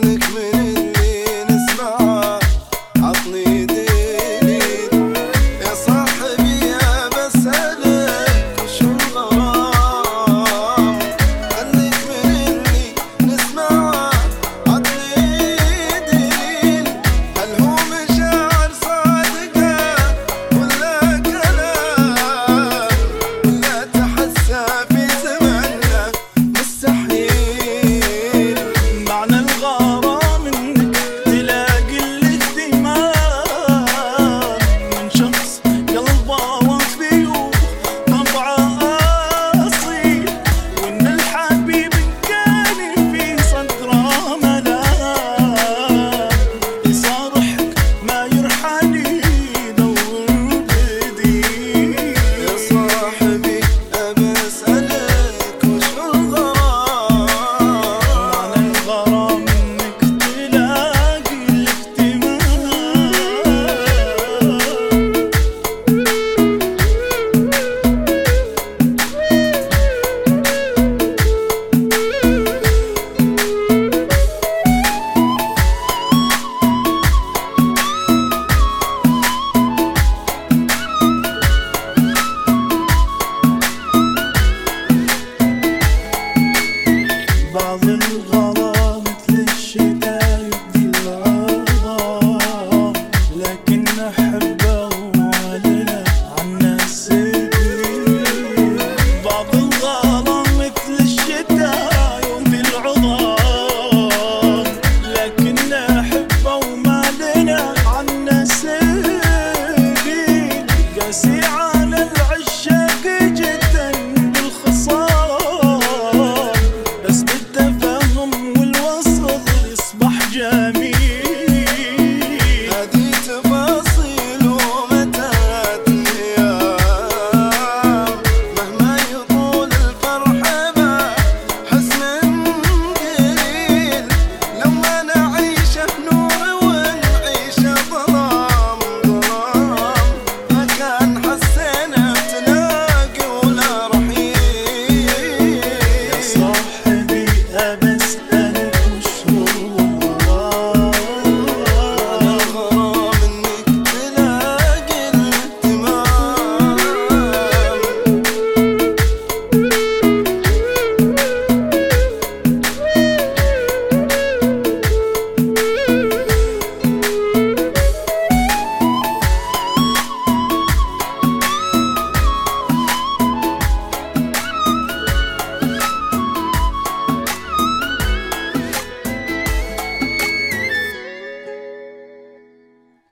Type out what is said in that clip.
make me do. Seven